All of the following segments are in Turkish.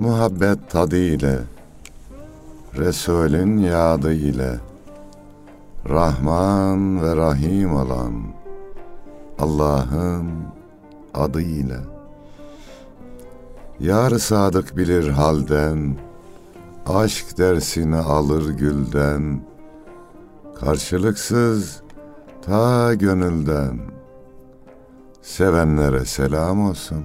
muhabbet tadı ile, Resulün yadı ile, Rahman ve Rahim olan Allah'ın adı ile. Yar sadık bilir halden, aşk dersini alır gülden, karşılıksız ta gönülden, sevenlere selam olsun.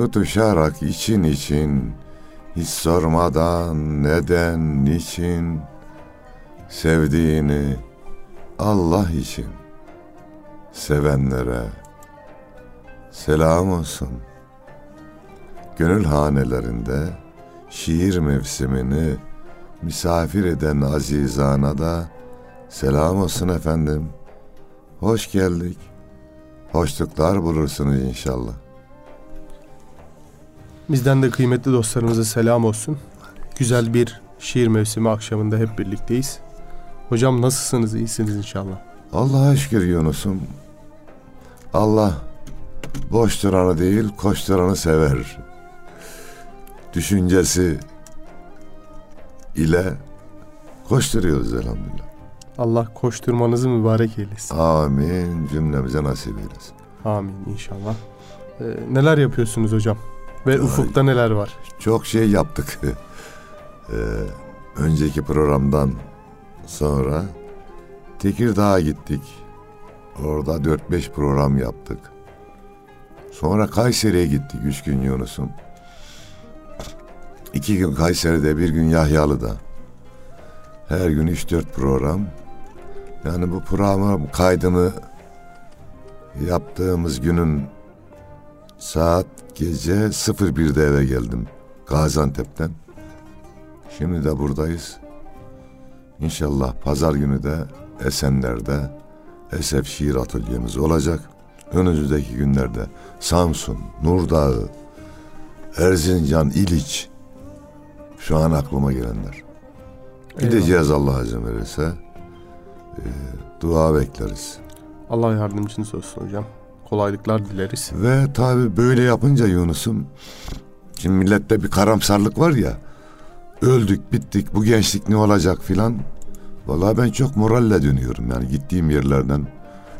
Tutuşarak için için, hiç sormadan neden, niçin, sevdiğini Allah için, sevenlere selam olsun.'' gönül hanelerinde şiir mevsimini misafir eden azizana da selam olsun efendim. Hoş geldik. Hoşluklar bulursunuz inşallah. Bizden de kıymetli dostlarımıza selam olsun. Güzel bir şiir mevsimi akşamında hep birlikteyiz. Hocam nasılsınız? İyisiniz inşallah. Allah'a şükür Yunus'um. Allah boş duranı değil koşturanı sever düşüncesi ile koşturuyoruz elhamdülillah. Allah koşturmanızı mübarek eylesin. Amin. Cümlemize nasip eylesin. Amin inşallah. Ee, neler yapıyorsunuz hocam? Ve Ay, ufukta neler var? Çok şey yaptık. ee, önceki programdan sonra Tekirdağ'a gittik. Orada 4-5 program yaptık. Sonra Kayseri'ye gittik üç gün Yunus'um. İki gün Kayseri'de, bir gün Yahyalı'da. Her gün üç dört program. Yani bu program kaydını yaptığımız günün saat gece 01'de eve geldim. Gaziantep'ten. Şimdi de buradayız. İnşallah pazar günü de Esenler'de Esef Şiir Atölyemiz olacak. Önümüzdeki günlerde Samsun, Nurdağı, Erzincan, İliç, şu an aklıma gelenler. Gideceğiz Allah izin verirse. E, dua bekleriz. Allah yardımcınız olsun hocam. Kolaylıklar dileriz. Ve tabi böyle yapınca Yunus'um şimdi millette bir karamsarlık var ya öldük bittik bu gençlik ne olacak filan. Vallahi ben çok moralle dönüyorum yani gittiğim yerlerden.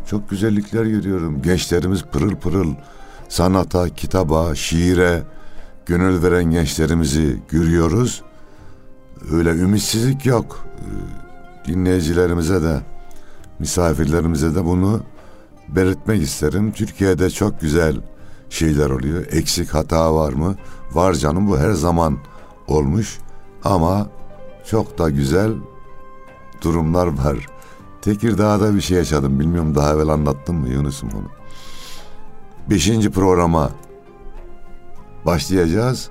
Çok güzellikler görüyorum. Gençlerimiz pırıl pırıl sanata, kitaba, şiire, gönül veren gençlerimizi görüyoruz. Öyle ümitsizlik yok. Ee, dinleyicilerimize de, misafirlerimize de bunu belirtmek isterim. Türkiye'de çok güzel şeyler oluyor. Eksik hata var mı? Var canım bu her zaman olmuş. Ama çok da güzel durumlar var. Tekirdağ'da bir şey yaşadım. Bilmiyorum daha evvel anlattım mı Yunus'um onu. Beşinci programa başlayacağız.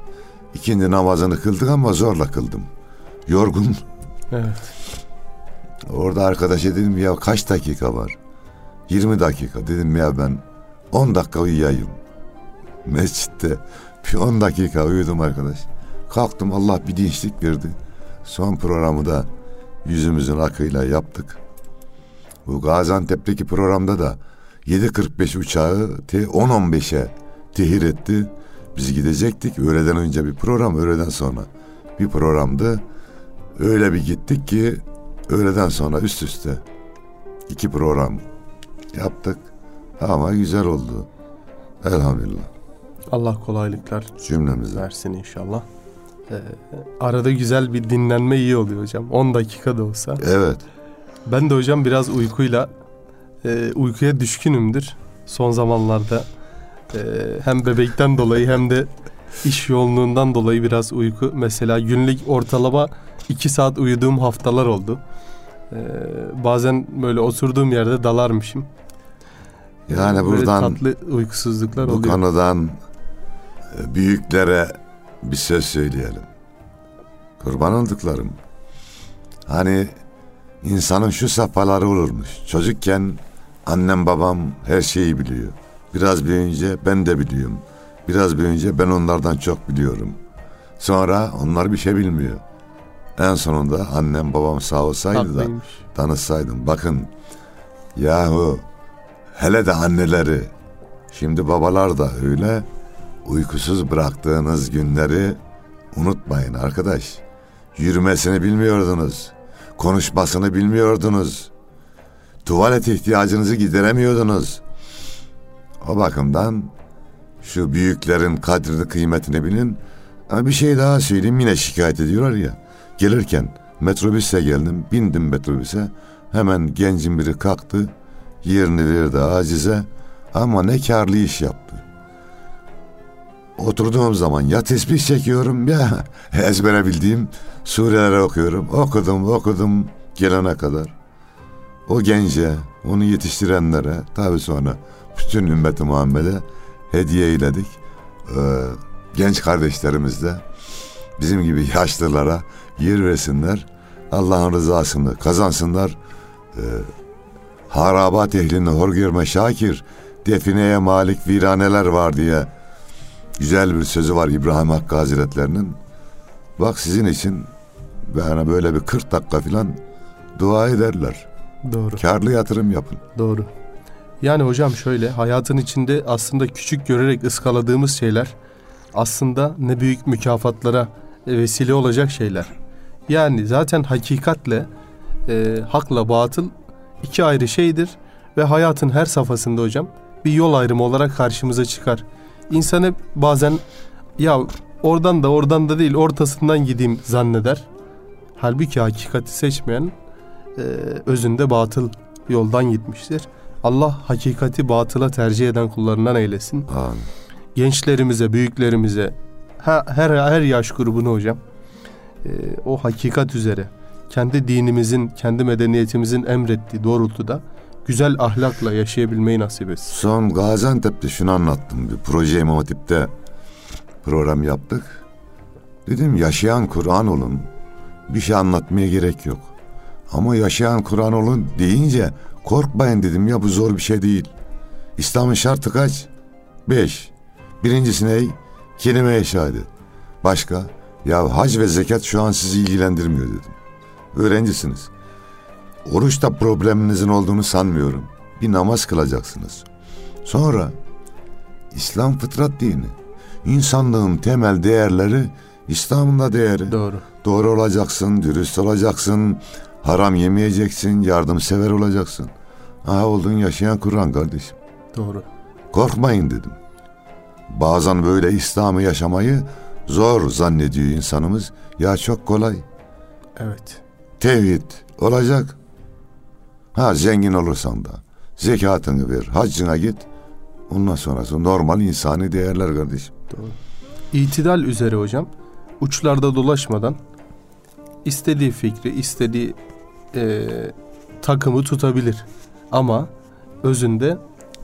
İkindi namazını kıldık ama zorla kıldım. Yorgun. Evet. Orada arkadaşa dedim ya kaç dakika var? 20 dakika. Dedim ya ben 10 dakika uyuyayım. Mescitte bir 10 dakika uyudum arkadaş. Kalktım Allah bir dinçlik verdi. Son programı da yüzümüzün akıyla yaptık. Bu Gaziantep'teki programda da 7.45 uçağı T10-15'e tehir etti. Biz gidecektik. Öğleden önce bir program, öğleden sonra bir programdı. Öyle bir gittik ki öğleden sonra üst üste iki program yaptık. Ama güzel oldu. Elhamdülillah. Allah kolaylıklar cümlemize versin inşallah. Ee, arada güzel bir dinlenme iyi oluyor hocam. 10 dakika da olsa. Evet. Ben de hocam biraz uykuyla e, uykuya düşkünümdür. Son zamanlarda ee, hem bebekten dolayı hem de iş yoğunluğundan dolayı biraz uyku. Mesela günlük ortalama iki saat uyuduğum haftalar oldu. Ee, bazen böyle oturduğum yerde dalarmışım. Yani böyle buradan tatlı uykusuzluklar bu oluyor. konudan e, büyüklere bir söz söyleyelim. Kurban olduklarım. Hani insanın şu safhaları olurmuş. Çocukken annem babam her şeyi biliyor. Biraz büyüyünce ben de biliyorum. Biraz büyüyünce ben onlardan çok biliyorum. Sonra onlar bir şey bilmiyor. En sonunda annem babam sağ olsaydı da danışsaydım. Bakın yahu hele de anneleri şimdi babalar da öyle uykusuz bıraktığınız günleri unutmayın arkadaş. Yürümesini bilmiyordunuz. Konuşmasını bilmiyordunuz. Tuvalet ihtiyacınızı gideremiyordunuz. O bakımdan şu büyüklerin kadrini kıymetini bilin. Ama bir şey daha söyleyeyim yine şikayet ediyorlar ya. Gelirken metrobüse geldim bindim metrobüse. Hemen gencin biri kalktı. Yerini verdi acize. Ama ne karlı iş yaptı. Oturduğum zaman ya tesbih çekiyorum ya ezbere bildiğim sureleri okuyorum. Okudum okudum gelene kadar. O gence, onu yetiştirenlere tabi sonra bütün ümmeti Muhammed'e hediye eyledik. Ee, genç kardeşlerimiz de bizim gibi yaşlılara yer versinler. Allah'ın rızasını kazansınlar. Ee, harabat ehlini hor görme Şakir, defineye malik viraneler var diye güzel bir sözü var İbrahim Hakkı Hazretlerinin. Bak sizin için bana böyle bir 40 dakika falan dua ederler. Doğru. Karlı yatırım yapın. Doğru. Yani hocam şöyle hayatın içinde aslında küçük görerek ıskaladığımız şeyler aslında ne büyük mükafatlara vesile olacak şeyler. Yani zaten hakikatle e, hakla batıl iki ayrı şeydir ve hayatın her safhasında hocam bir yol ayrımı olarak karşımıza çıkar. İnsan hep bazen ya oradan da oradan da değil ortasından gideyim zanneder. Halbuki hakikati seçmeyen e, özünde batıl yoldan gitmiştir. Allah hakikati batıla tercih eden kullarından eylesin. Amin. Gençlerimize, büyüklerimize, her, her, her yaş grubunu hocam e, o hakikat üzere kendi dinimizin, kendi medeniyetimizin emrettiği doğrultuda güzel ahlakla yaşayabilmeyi nasip etsin. Son Gaziantep'te şunu anlattım. Bir proje İmam Hatip'te program yaptık. Dedim yaşayan Kur'an olun. Bir şey anlatmaya gerek yok. Ama yaşayan Kur'an olun deyince korkmayın dedim ya bu zor bir şey değil. İslam'ın şartı kaç? Beş. Birincisi ne? Kelime-i şehadet. Başka? Ya hac ve zekat şu an sizi ilgilendirmiyor dedim. Öğrencisiniz. Oruçta probleminizin olduğunu sanmıyorum. Bir namaz kılacaksınız. Sonra İslam fıtrat dini. İnsanlığın temel değerleri İslam'ın da değeri. Doğru. Doğru olacaksın, dürüst olacaksın, haram yemeyeceksin, yardımsever olacaksın. Ha oldun yaşayan Kur'an kardeşim. Doğru. Korkmayın dedim. Bazen böyle İslam'ı yaşamayı zor zannediyor insanımız. Ya çok kolay. Evet. Tevhid olacak. Ha zengin olursan da zekatını ver, haccına git. Ondan sonrası normal insani değerler kardeşim. Doğru. İtidal üzere hocam. Uçlarda dolaşmadan istediği fikri, istediği e, takımı tutabilir. Ama özünde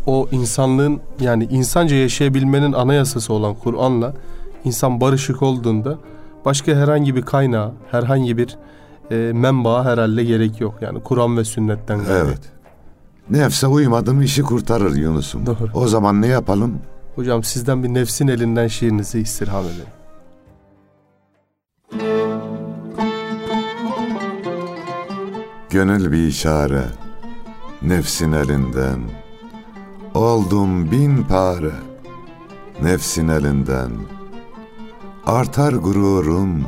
o insanlığın yani insanca yaşayabilmenin anayasası olan Kur'an'la insan barışık olduğunda başka herhangi bir kaynağı, herhangi bir e, menbaa herhalde gerek yok. Yani Kur'an ve sünnetten gayri. Evet. Nefse uymadım işi kurtarır Yunus'um. Doğru. O zaman ne yapalım? Hocam sizden bir nefsin elinden şiirinizi istirham edelim. Gönül bir işare, nefsin elinden. Oldum bin pare, nefsin elinden. Artar gururum,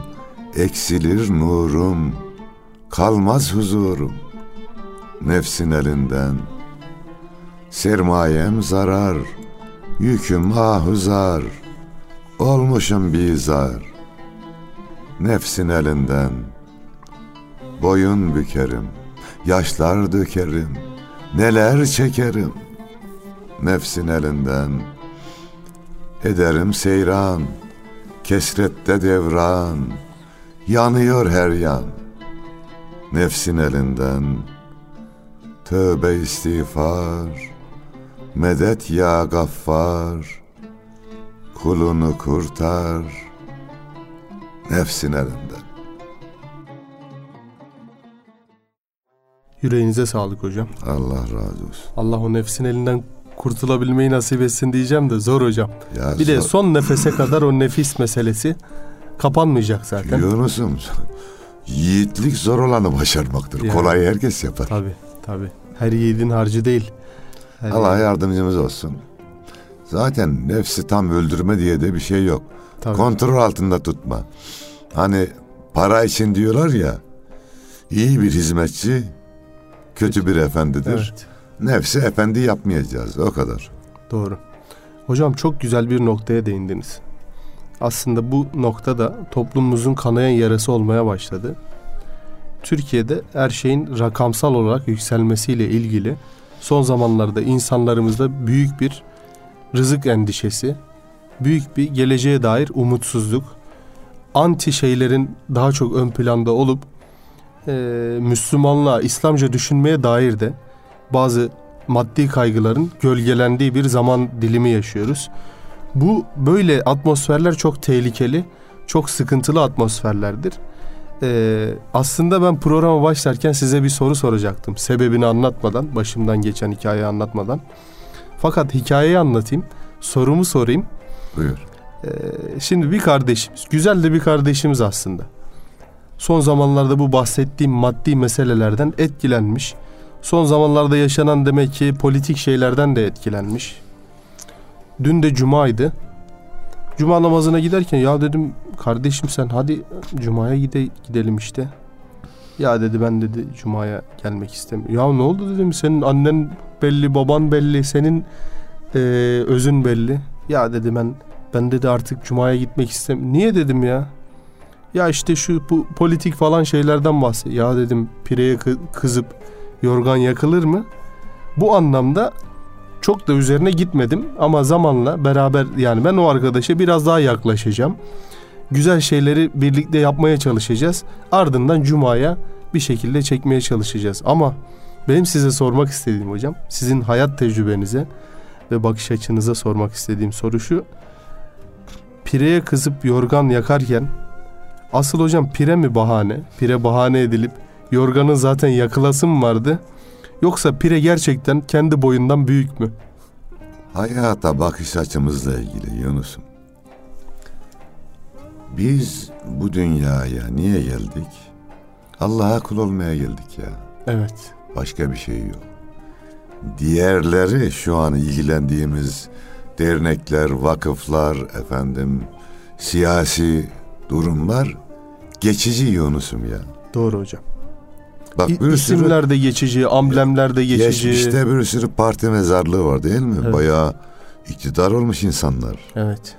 eksilir nurum, kalmaz huzurum, nefsin elinden. Sermayem zarar, yüküm ahuzar, olmuşum bizar, nefsin elinden.'' Boyun bükerim, yaşlar dökerim, neler çekerim. Nefsin elinden ederim seyran, kesrette devran, yanıyor her yan. Nefsin elinden tövbe istiğfar, medet ya gaffar, kulunu kurtar, Nefsin elinden. Yüreğinize sağlık hocam. Allah razı olsun. Allah o nefsin elinden kurtulabilmeyi nasip etsin diyeceğim de zor hocam. Ya Bir de zor- son nefese kadar o nefis meselesi kapanmayacak zaten. Yunus'um yiğitlik zor olanı başarmaktır. Yani. Kolay herkes yapar. Tabi tabi. Her yiğidin harcı değil. Her Allah yiğidin- yardımcımız olsun. Zaten nefsi tam öldürme diye de bir şey yok. Tabii. Kontrol altında tutma. Hani para için diyorlar ya. iyi bir hizmetçi kötü bir efendidir. Evet. Nefsi efendi yapmayacağız o kadar. Doğru. Hocam çok güzel bir noktaya değindiniz. Aslında bu noktada toplumumuzun kanayan yarası olmaya başladı. Türkiye'de her şeyin rakamsal olarak yükselmesiyle ilgili son zamanlarda insanlarımızda büyük bir rızık endişesi, büyük bir geleceğe dair umutsuzluk, anti şeylerin daha çok ön planda olup e, Müslümanlığa, İslamca düşünmeye dair de bazı maddi kaygıların gölgelendiği bir zaman dilimi yaşıyoruz. Bu böyle atmosferler çok tehlikeli, çok sıkıntılı atmosferlerdir. Ee, aslında ben programa başlarken size bir soru soracaktım. Sebebini anlatmadan, başımdan geçen hikayeyi anlatmadan. Fakat hikayeyi anlatayım, sorumu sorayım. Buyur. Ee, şimdi bir kardeşimiz, güzel de bir kardeşimiz aslında. Son zamanlarda bu bahsettiğim maddi meselelerden etkilenmiş. Son zamanlarda yaşanan demek ki politik şeylerden de etkilenmiş. Dün de cumaydı. Cuma namazına giderken ya dedim kardeşim sen hadi cumaya gide, gidelim işte. Ya dedi ben dedi cumaya gelmek istemiyorum. Ya ne oldu dedim senin annen belli baban belli senin eee, özün belli. Ya dedi ben ben dedi artık cumaya gitmek istemiyorum. Niye dedim ya? Ya işte şu bu politik falan şeylerden bahset. Ya dedim pireye kı- kızıp yorgan yakılır mı? Bu anlamda çok da üzerine gitmedim ama zamanla beraber yani ben o arkadaşa biraz daha yaklaşacağım. Güzel şeyleri birlikte yapmaya çalışacağız. Ardından cumaya bir şekilde çekmeye çalışacağız. Ama benim size sormak istediğim hocam, sizin hayat tecrübenize ve bakış açınıza sormak istediğim soru şu. Pireye kızıp yorgan yakarken asıl hocam pire mi bahane? Pire bahane edilip yorganın zaten yakılası mı vardı? Yoksa pire gerçekten kendi boyundan büyük mü? Hayata bakış açımızla ilgili Yunus'um. Biz bu dünyaya niye geldik? Allah'a kul olmaya geldik ya. Evet. Başka bir şey yok. Diğerleri şu an ilgilendiğimiz dernekler, vakıflar, efendim siyasi durumlar geçici Yunus'um ya. Doğru hocam. Bak bir İsimler de geçici, amblemler de geçici. geçmişte bir sürü parti mezarlığı var değil mi? Evet. Bayağı iktidar olmuş insanlar. Evet.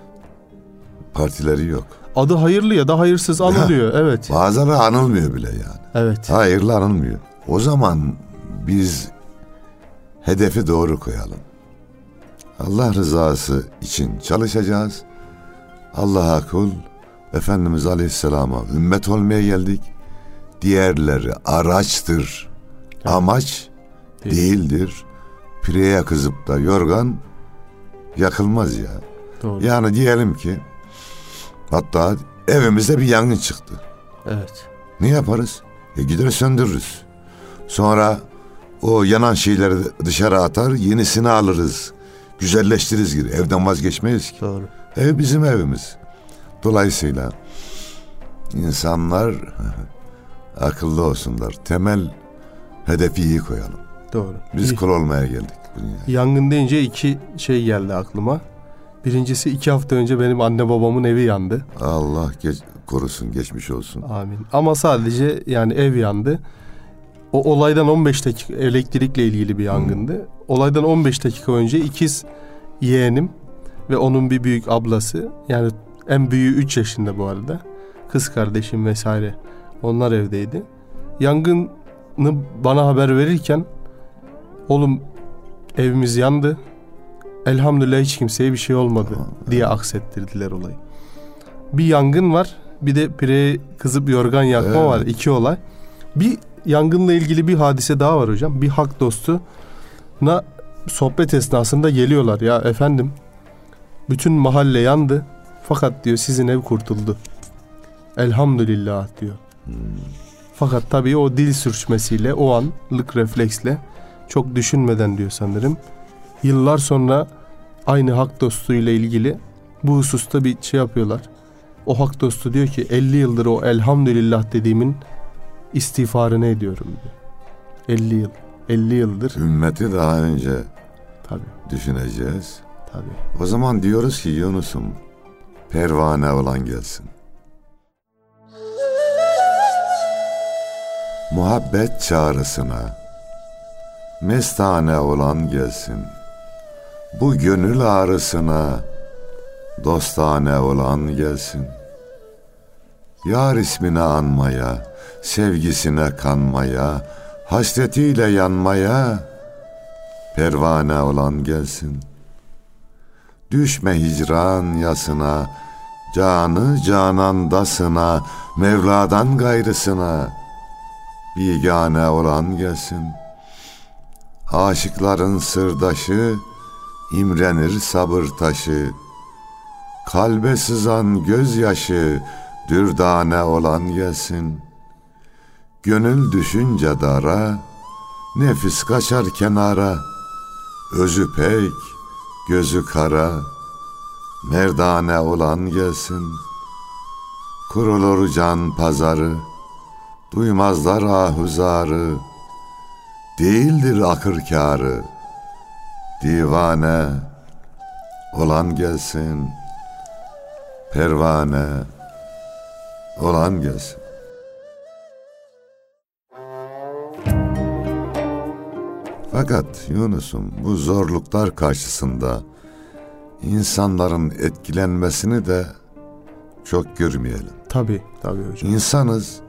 Partileri yok. Adı hayırlı ya da hayırsız anılıyor. Evet. Bazıları anılmıyor bile yani. Evet. Hayırlı anılmıyor. O zaman biz hedefi doğru koyalım. Allah rızası için çalışacağız. Allah'a kul, Efendimiz Aleyhisselam'a ümmet olmaya geldik. Diğerleri araçtır. Evet. Amaç Değil. değildir. Pireye kızıp da yorgan yakılmaz ya. Doğru. Yani diyelim ki hatta evimizde bir yangın çıktı. Evet. Ne yaparız? E gider söndürürüz. Sonra o yanan şeyleri dışarı atar, yenisini alırız. Güzelleştiririz gibi. Evden vazgeçmeyiz ki. Doğru. Ev bizim evimiz. Dolayısıyla insanlar akıllı olsunlar. Temel hedefi iyi koyalım. Doğru. Biz İyi. kul olmaya geldik dünyaya. Yangın deyince iki şey geldi aklıma. Birincisi iki hafta önce benim anne babamın evi yandı. Allah geç, korusun, geçmiş olsun. Amin. Ama sadece yani ev yandı. O olaydan 15 dakika elektrikle ilgili bir yangındı. Olaydan 15 dakika önce ikiz yeğenim ve onun bir büyük ablası yani en büyüğü 3 yaşında bu arada. Kız kardeşim vesaire onlar evdeydi. Yangını bana haber verirken oğlum evimiz yandı. Elhamdülillah hiç kimseye bir şey olmadı Tamam, diye aksettirdiler olayı. Bir yangın var. Bir de pireye kızıp yorgan yakma Evet. var. iki olay. Bir yangınla ilgili bir hadise daha var hocam. Bir hak dostu na sohbet esnasında geliyorlar. Ya efendim bütün mahalle yandı. Fakat diyor sizin ev kurtuldu. Elhamdülillah diyor. Fakat tabii o dil sürçmesiyle o anlık refleksle çok düşünmeden diyor sanırım. Yıllar sonra aynı hak dostu ile ilgili bu hususta bir şey yapıyorlar. O hak dostu diyor ki 50 yıldır o elhamdülillah dediğimin istiğfarını ediyorum diyor. 50 yıl. 50 yıldır. Ümmeti daha önce Tabii düşüneceğiz. tabii. O zaman diyoruz ki Yunus'um pervane olan gelsin. Muhabbet çağrısına mestane olan gelsin. Bu gönül ağrısına dostane olan gelsin. Yar ismini anmaya, sevgisine kanmaya, hasretiyle yanmaya pervane olan gelsin. Düşme hicran yasına, canı canandasına, Mevla'dan gayrısına, bigane olan gelsin. Aşıkların sırdaşı, imrenir sabır taşı, kalbe sızan gözyaşı, dürdane olan gelsin. Gönül düşünce dara, nefis kaçar kenara, özü pek, gözü kara, merdane olan gelsin. Kurulur can pazarı, duymazlar ahuzarı, değildir akır kârı, divane olan gelsin, pervane olan gelsin. Fakat Yunus'um bu zorluklar karşısında insanların etkilenmesini de çok görmeyelim. Tabii tabii hocam. İnsanız,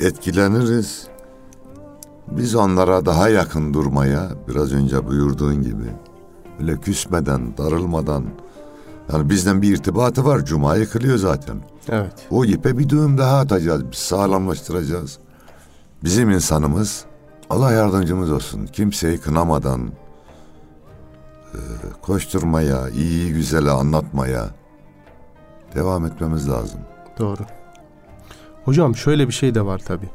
etkileniriz. Biz onlara daha yakın durmaya, biraz önce buyurduğun gibi, öyle küsmeden, darılmadan, yani bizden bir irtibatı var, Cuma'yı kılıyor zaten. Evet. O ipe bir düğüm daha atacağız, biz sağlamlaştıracağız. Bizim insanımız, Allah yardımcımız olsun, kimseyi kınamadan, e, koşturmaya, iyi güzeli anlatmaya devam etmemiz lazım. Doğru. Hocam şöyle bir şey de var tabi.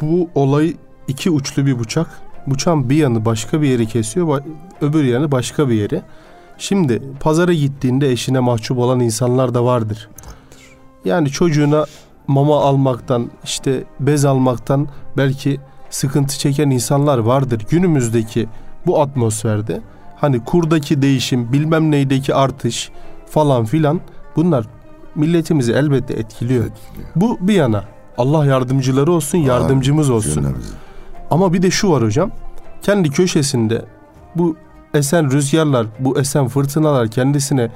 bu olay iki uçlu bir bıçak. Bıçağın bir yanı başka bir yeri kesiyor, öbür yanı başka bir yeri. Şimdi pazara gittiğinde eşine mahcup olan insanlar da vardır. Yani çocuğuna mama almaktan, işte bez almaktan belki sıkıntı çeken insanlar vardır. Günümüzdeki bu atmosferde hani kurdaki değişim, bilmem neydeki artış falan filan bunlar milletimizi elbette etkiliyor. Etkiliyor. Bu bir yana. Allah yardımcıları olsun, yardımcımız olsun. Cümlemizi. Ama bir de şu var hocam. Kendi köşesinde bu esen rüzgarlar, bu esen fırtınalar kendisine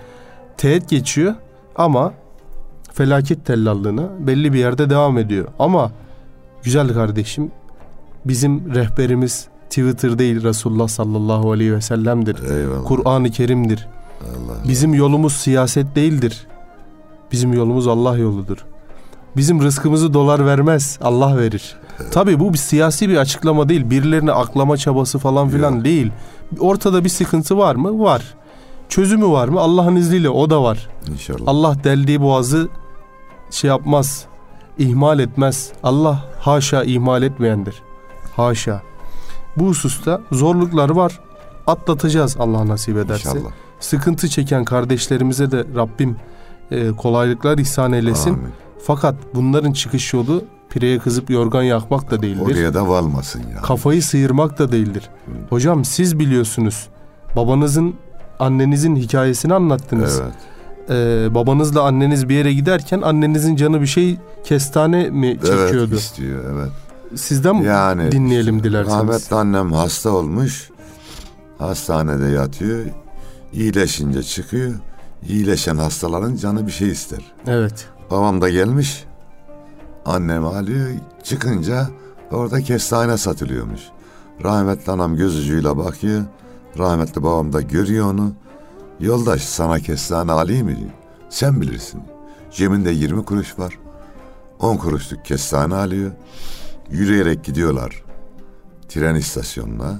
teğet geçiyor ama felaket tellallığına belli bir yerde devam ediyor. Ama güzel kardeşim bizim rehberimiz Twitter değil Resulullah sallallahu aleyhi ve sellem'dir. Kur'an-ı Kerim'dir. Allah. Bizim yolumuz siyaset değildir. Bizim yolumuz Allah yoludur. Bizim rızkımızı dolar vermez, Allah verir. Tabii bu bir siyasi bir açıklama değil. Birilerini aklama çabası falan filan Yok. değil. Ortada bir sıkıntı var mı? Var. Çözümü var mı? Allah'ın izniyle o da var. İnşallah. Allah deldiği boğazı şey yapmaz, ihmal etmez. Allah haşa ihmal etmeyendir. Haşa. Bu hususta zorluklar var. Atlatacağız Allah nasip ederse. İnşallah. Sıkıntı çeken kardeşlerimize de Rabbim e, kolaylıklar ihsan eylesin. Amin. Fakat bunların çıkış yolu pireye kızıp yorgan yakmak da değildir. Oraya da varmasın ya. Kafayı sıyırmak da değildir. Hocam siz biliyorsunuz. Babanızın, annenizin hikayesini anlattınız. Evet. Ee, babanızla anneniz bir yere giderken annenizin canı bir şey kestane mi çekiyordu? Evet istiyor evet. Sizden Yani dinleyelim dilerseniz. Rahmetli annem hasta olmuş. Hastanede yatıyor. İyileşince çıkıyor. İyileşen hastaların canı bir şey ister. Evet. Babam da gelmiş. Annem alıyor. Çıkınca orada kestane satılıyormuş. Rahmetli anam göz ucuyla bakıyor. Rahmetli babam da görüyor onu. Yoldaş sana kestane alayım mı diyor. Sen bilirsin. Cebinde 20 kuruş var. 10 kuruşluk kestane alıyor. Yürüyerek gidiyorlar. Tren istasyonuna.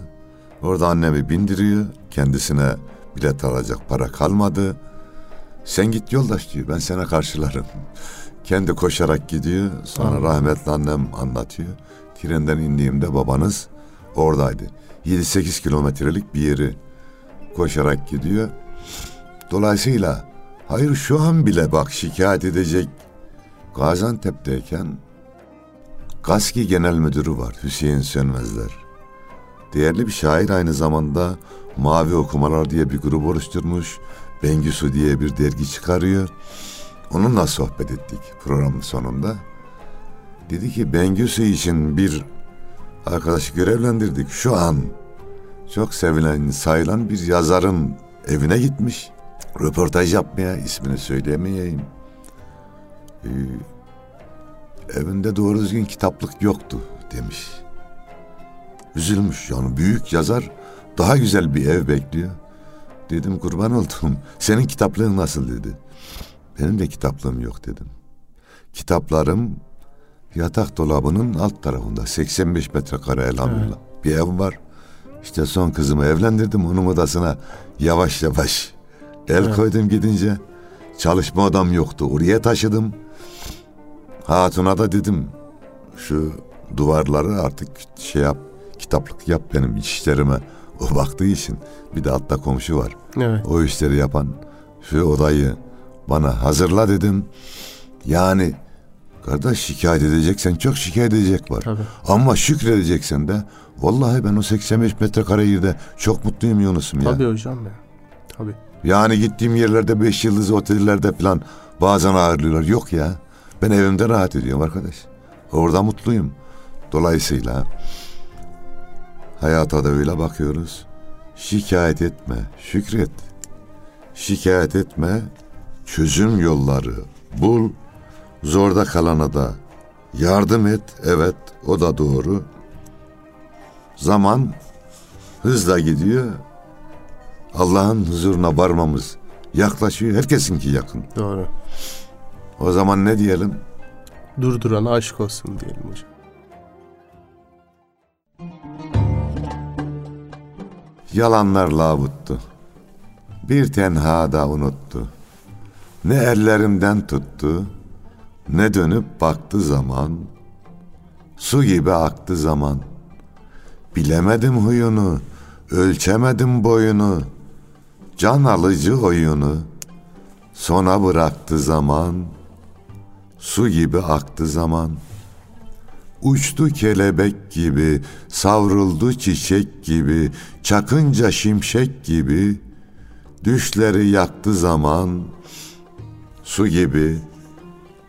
Orada annemi bindiriyor. Kendisine bilet alacak para kalmadı. Sen git yoldaş diyor ben sana karşılarım. Kendi koşarak gidiyor. Sonra Anladım. rahmetli annem anlatıyor. Trenden indiğimde babanız oradaydı. 7-8 kilometrelik bir yeri koşarak gidiyor. Dolayısıyla hayır şu an bile bak şikayet edecek Gaziantep'teyken Gaski Genel Müdürü var Hüseyin Sönmezler. Değerli bir şair aynı zamanda Mavi Okumalar diye bir grup oluşturmuş. Bengüsü diye bir dergi çıkarıyor. Onunla sohbet ettik programın sonunda. Dedi ki Bengüsü için bir arkadaşı görevlendirdik. Şu an çok sevilen, sayılan bir yazarın evine gitmiş. Röportaj yapmaya, ismini söyleyemeyeyim. Ee, evinde doğru düzgün kitaplık yoktu demiş. Üzülmüş yani büyük yazar daha güzel bir ev bekliyor. Dedim kurban oldum. Senin kitaplığın nasıl dedi. Benim de kitaplığım yok dedim. Kitaplarım yatak dolabının alt tarafında 85 metrekare elhamdülillah. Bir ev var. İşte son kızımı evlendirdim. Onun odasına yavaş yavaş el Evet. koydum gidince. Çalışma odam yoktu. Oraya taşıdım. Hatuna da dedim şu duvarları artık şey yap kitaplık yap benim işlerime. O baktığı için bir de altta komşu var. Evet. O işleri yapan şu odayı bana hazırla dedim. Yani kardeş şikayet edeceksen çok şikayet edecek var. Tabii. Ama şükredeceksen de vallahi ben o 85 metrekare yerde çok mutluyum Yunus'um ya. Tabii hocam ya. Tabii. Yani gittiğim yerlerde beş yıldızlı otellerde falan bazen ağırlıyorlar. Yok ya. Ben evimde rahat ediyorum arkadaş. Orada mutluyum. Dolayısıyla hayata da öyle bakıyoruz. Şikayet etme, şükret. Şikayet etme, çözüm yolları bul. Zorda kalana da yardım et. Evet, o da doğru. Zaman hızla gidiyor. Allah'ın huzuruna varmamız yaklaşıyor. Herkesinki yakın. Doğru. O zaman ne diyelim? Durdurana aşk olsun diyelim hocam. Yalanlar lavuttu. Bir tenhada unuttu. Ne ellerimden tuttu, ne dönüp baktı zaman. Su gibi aktı zaman. Bilemedim huyunu, ölçemedim boyunu. Can alıcı oyunu. Sona bıraktı zaman. Su gibi aktı zaman. Uçtu kelebek gibi, savruldu çiçek gibi, çakınca şimşek gibi, düşleri yaktı zaman, su gibi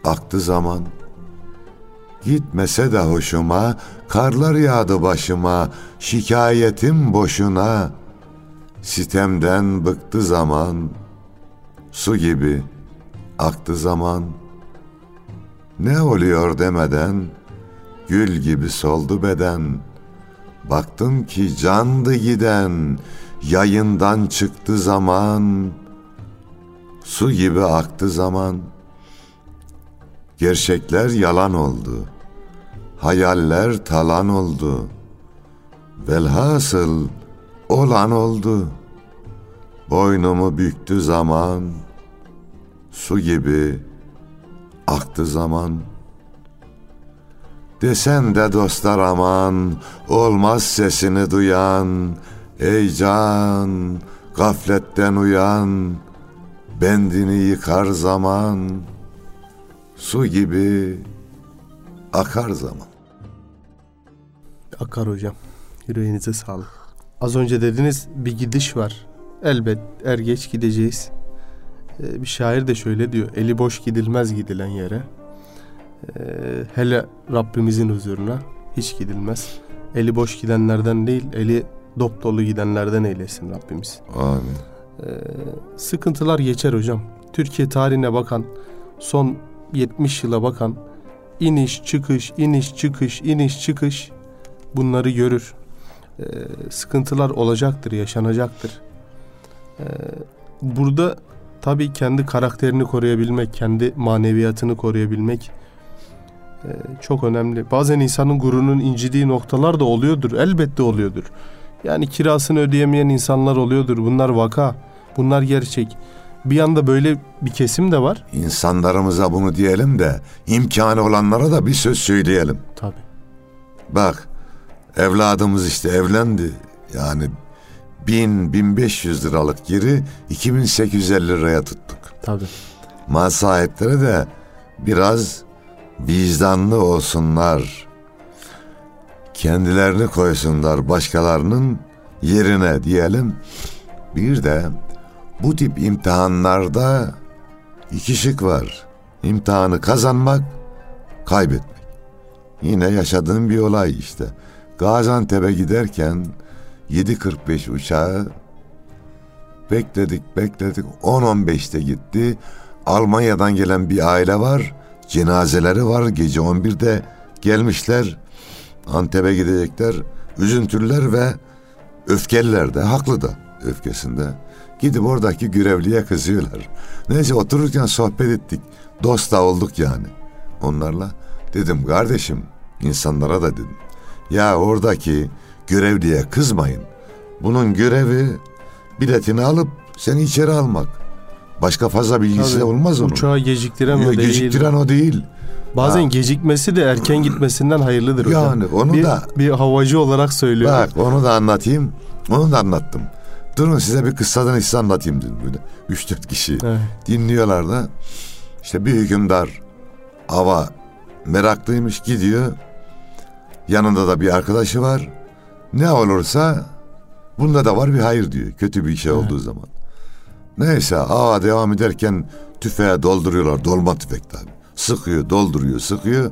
aktı zaman. Gitmese de hoşuma, karlar yağdı başıma, şikayetim boşuna, sitemden bıktı zaman, su gibi aktı zaman. Ne oluyor demeden, Gül gibi soldu beden. Baktım ki candı giden, yayından çıktı zaman. Su gibi aktı zaman. Gerçekler yalan oldu. Hayaller talan oldu. Velhasıl olan oldu. Boynumu büktü zaman. Su gibi aktı zaman.'' Desen de dostlar aman, olmaz sesini duyan, ey can, gafletten uyan, bendini yıkar zaman, su gibi akar zaman. Akar hocam. Yüreğinize sağlık. Az önce dediniz bir gidiş var. Elbet er geç gideceğiz. Ee, bir şair de şöyle diyor. Eli boş gidilmez gidilen yere. Ee, hele Rabbimizin huzuruna hiç gidilmez. Eli boş gidenlerden değil, eli dop dolu gidenlerden eylesin Rabbimiz. Amin. Ee, sıkıntılar geçer hocam. Türkiye tarihine bakan, son 70 yıla bakan iniş çıkış, iniş çıkış, iniş çıkış bunları görür. Ee, sıkıntılar olacaktır, yaşanacaktır. Ee, burada tabii kendi karakterini koruyabilmek, kendi maneviyatını koruyabilmek çok önemli. Bazen insanın gururunun incidiği noktalar da oluyordur. Elbette oluyordur. Yani kirasını ödeyemeyen insanlar oluyordur. Bunlar vaka. Bunlar gerçek. bir yanda böyle bir kesim de var. İnsanlarımıza bunu diyelim de imkanı olanlara da bir söz söyleyelim. Tabii. Bak evladımız işte evlendi. Yani 1000-1500 liralık giri 2850 liraya tuttuk. Tabii. Mal sahipleri de biraz vicdanlı olsunlar. Kendilerini koysunlar başkalarının yerine diyelim. Bir de bu tip imtihanlarda iki şık var. İmtihanı kazanmak, kaybetmek. Yine yaşadığım bir olay işte. Gaziantep'e giderken 7.45 uçağı bekledik bekledik 10-15'te gitti. Almanya'dan gelen bir aile var. Cenazeleri var. Gece 11'de gelmişler. Antep'e gidecekler. Üzüntüler ve öfkeliler de. Haklı da öfkesinde. Gidip oradaki görevliye kızıyorlar. Neyse otururken sohbet ettik. Dost da olduk yani onlarla. Dedim kardeşim insanlara da dedim. Ya oradaki görevliye kızmayın. Bunun görevi biletini alıp seni içeri almak. Başka fazla bilgisi de olmaz onun. Uçağı geciktiren o değil. Geciktiren o değil. Bazen Ha. gecikmesi de erken gitmesinden hayırlıdır hocam. Yani onu bir, da- bir havacı olarak söylüyorum. Bak onu da anlatayım. Onu da anlattım. Durun size bir kıssadan hisse anlatayım dedim böyle. Üç dört kişi Evet. dinliyorlar da. İşte bir hükümdar ava meraklıymış gidiyor. Yanında da bir arkadaşı var. Ne olursa bunda da var bir hayır diyor. Kötü bir şey olduğu zaman. Neyse ava devam ederken tüfeğe dolduruyorlar. Dolma tüfek tabi. Sıkıyor, dolduruyor, sıkıyor.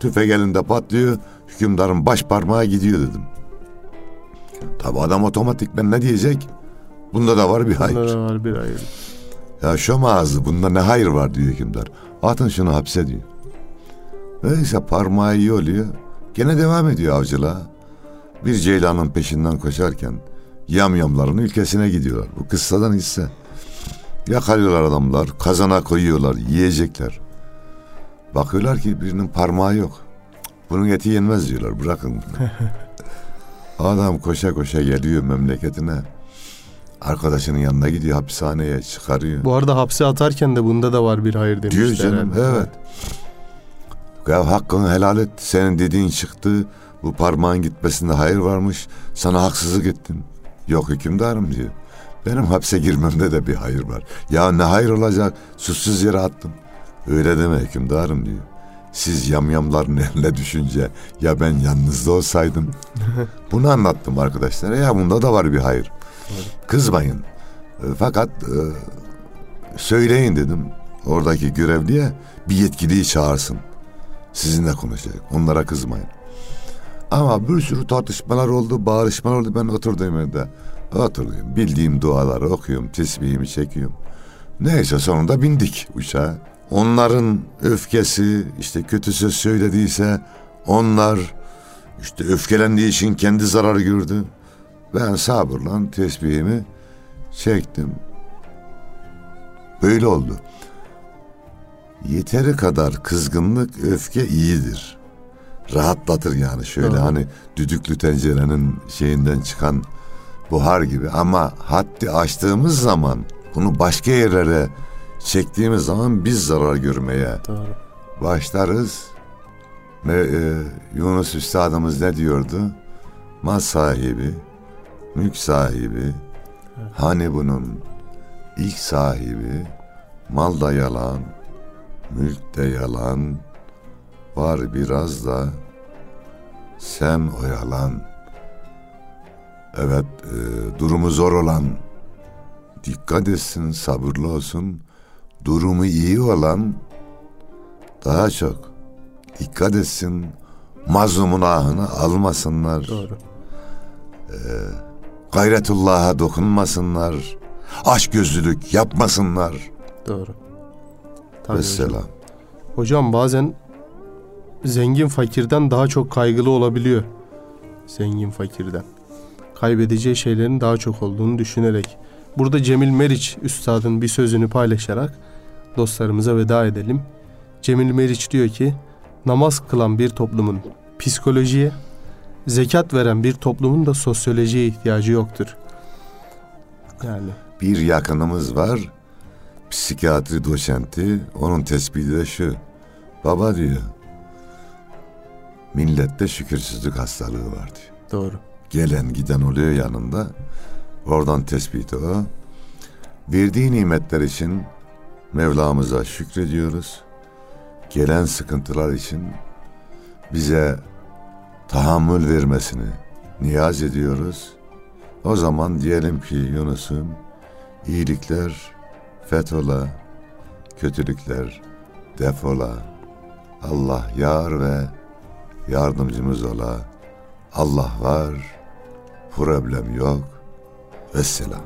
Tüfek elinde patlıyor. Hükümdarın baş parmağı gidiyor dedim. Tabi adam otomatik ben ne diyecek? Bunda da var bir hayır. Bunda da var bir hayır. Ya şom ağzı bunda ne hayır var diyor hükümdar. Atın şunu hapse diyor. Neyse parmağı iyi oluyor. Gene devam ediyor avcılığa. Bir ceylanın peşinden koşarken yamyamların ülkesine gidiyorlar. Bu kıssadan hisse. Yakalıyorlar adamlar, kazana koyuyorlar, yiyecekler. Bakıyorlar ki birinin parmağı yok. Bunun eti yenmez diyorlar, bırakın. Adam koşa koşa geliyor memleketine. Arkadaşının yanına gidiyor hapishaneye çıkarıyor. Bu arada hapse atarken de bunda da var bir hayır demişler. Diyor canım herhalde. evet. Ya hakkını helal et. Senin dediğin çıktı. Bu parmağın gitmesinde hayır varmış. Sana haksızlık ettim. Yok hükümdarım diyor. Benim hapse girmemde de bir hayır var. Ya ne hayır olacak? Suçsuz yere attım. Öyle deme hükümdarım diyor. Siz yamyamların eline düşünce ya ben yalnızda olsaydım. Bunu anlattım arkadaşlara. Ya bunda da var bir hayır. Kızmayın. E, Fakat e, söyleyin dedim oradaki görevliye bir yetkiliyi çağırsın. Sizinle konuşacak. Onlara kızmayın. Ama bir sürü tartışmalar oldu, bağırışmalar oldu. Ben oturdum evde. Oturdum. Bildiğim duaları okuyorum, tesbihimi çekiyorum. Neyse sonunda bindik uçağa. Onların öfkesi, işte kötü söz söylediyse onlar işte öfkelendiği için kendi zararı gördü. Ben sabırla tesbihimi çektim. Böyle oldu. Yeteri kadar kızgınlık, öfke iyidir. Rahatlatır yani şöyle Doğru. hani düdüklü tencerenin şeyinden çıkan buhar gibi. Ama haddi aştığımız zaman bunu başka yerlere çektiğimiz zaman biz zarar görmeye Doğru. başlarız. Ve e, Yunus Üstadımız ne diyordu? Mal sahibi, mülk sahibi, hani bunun ilk sahibi, mal da yalan, mülk de yalan, var biraz da sen oyalan. Evet, e, durumu zor olan, dikkat etsin, sabırlı olsun, durumu iyi olan daha çok dikkat etsin, mazlumun ahını almasınlar, Doğru. gayretullah'a dokunmasınlar, aç gözlülük yapmasınlar. Doğru. Tabii hocam. Vesselam. Hocam bazen zengin fakirden daha çok kaygılı olabiliyor. Zengin fakirden. Kaybedeceği şeylerin daha çok olduğunu düşünerek. Burada Cemil Meriç üstadın bir sözünü paylaşarak dostlarımıza veda edelim. Cemil Meriç diyor ki namaz kılan bir toplumun psikolojiye, zekat veren bir toplumun da sosyolojiye ihtiyacı yoktur. Yani Bir yakınımız var, psikiyatri doçenti onun tespiti de şu. Baba diyor. Millette şükürsüzlük hastalığı var diyor. Doğru. Gelen giden oluyor yanında. Oradan tespiti o. Verdiği nimetler için Mevlamıza şükrediyoruz. Gelen sıkıntılar için bize tahammül vermesini niyaz ediyoruz. O zaman diyelim ki Yunus'um iyilikler fethola, kötülükler defola. Allah yar ve yardımcımız ola. Allah var, problem yok. Vesselam.